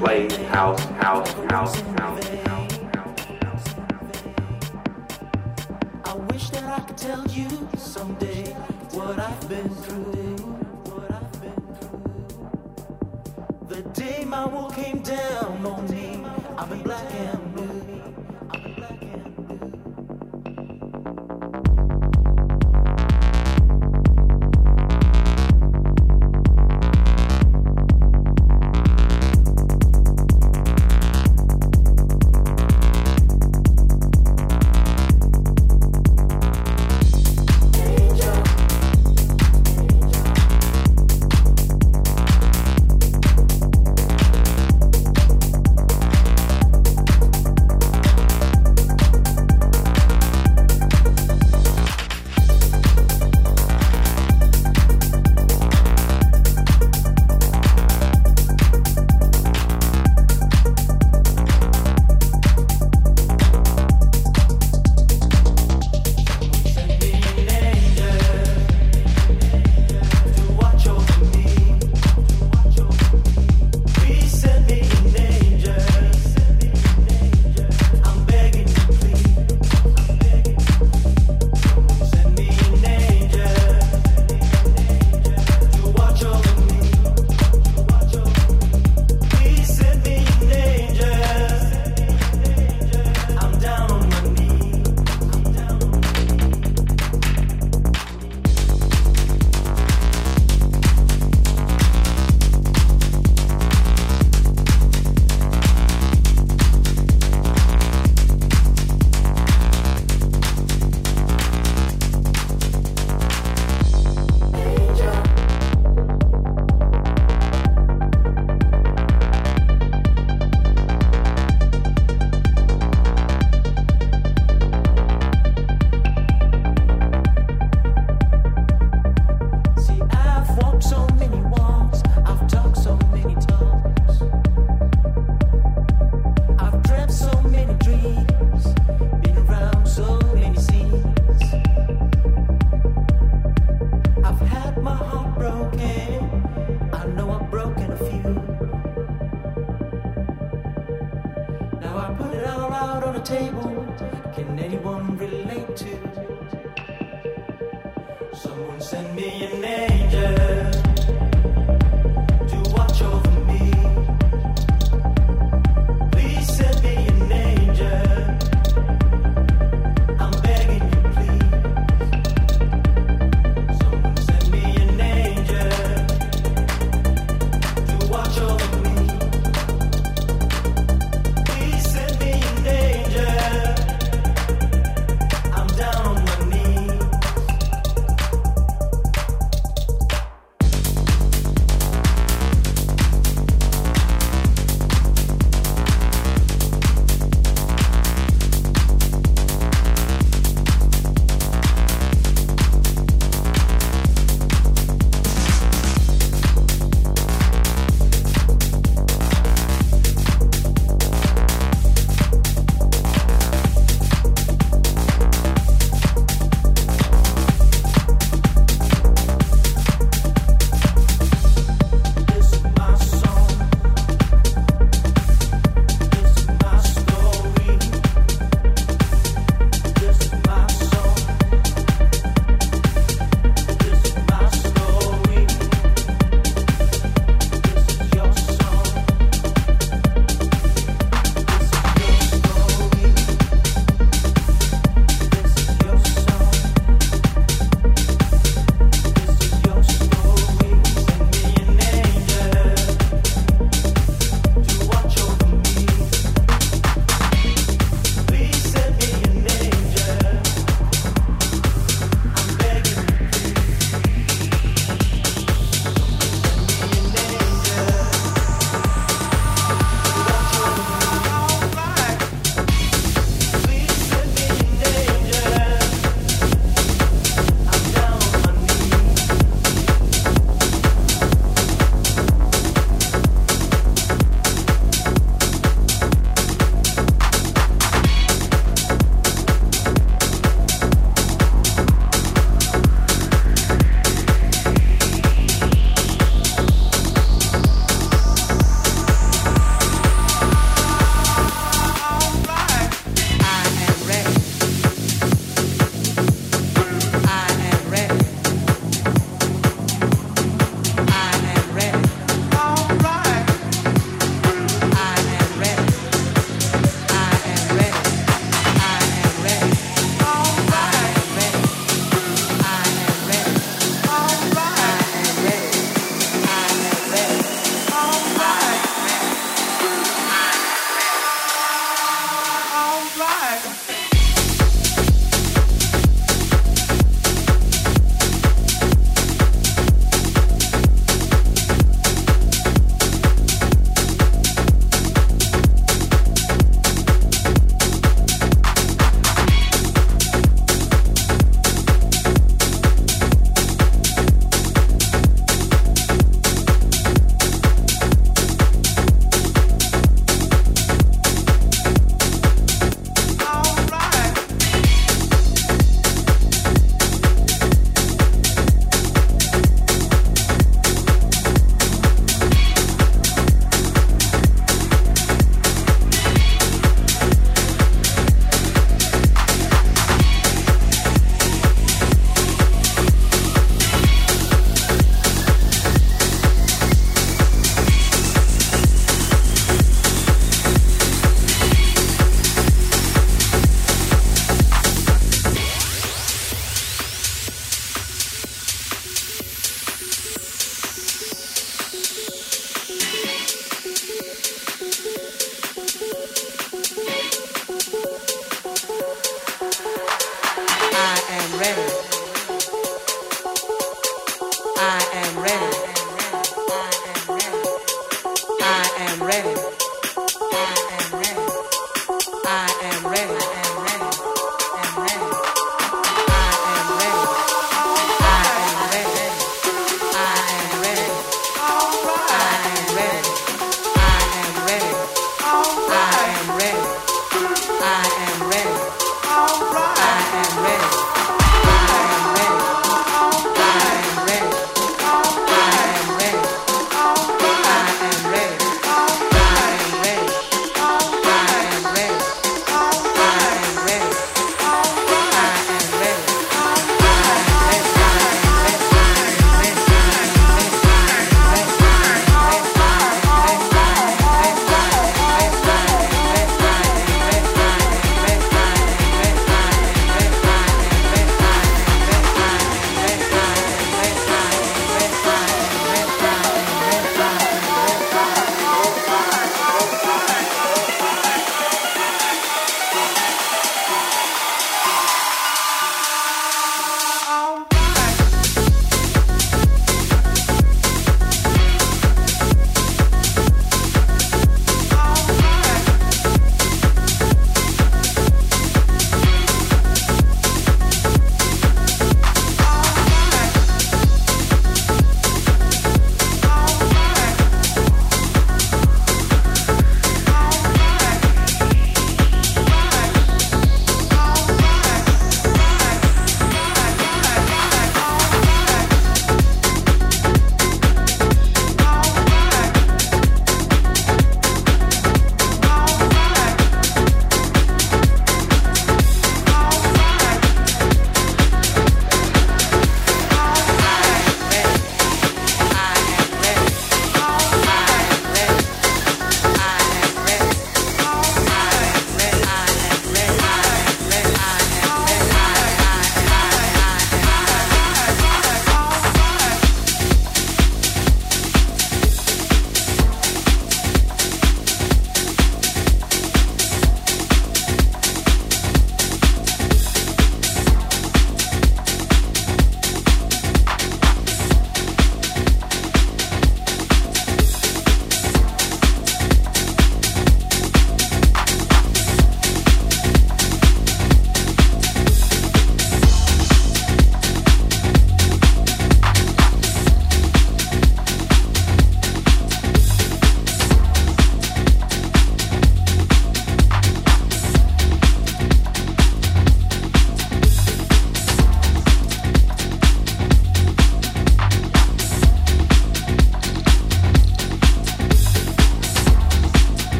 play house, house, house, house. I wish that I could tell you someday what I've been through. What I've been through. The day my wall came down on me.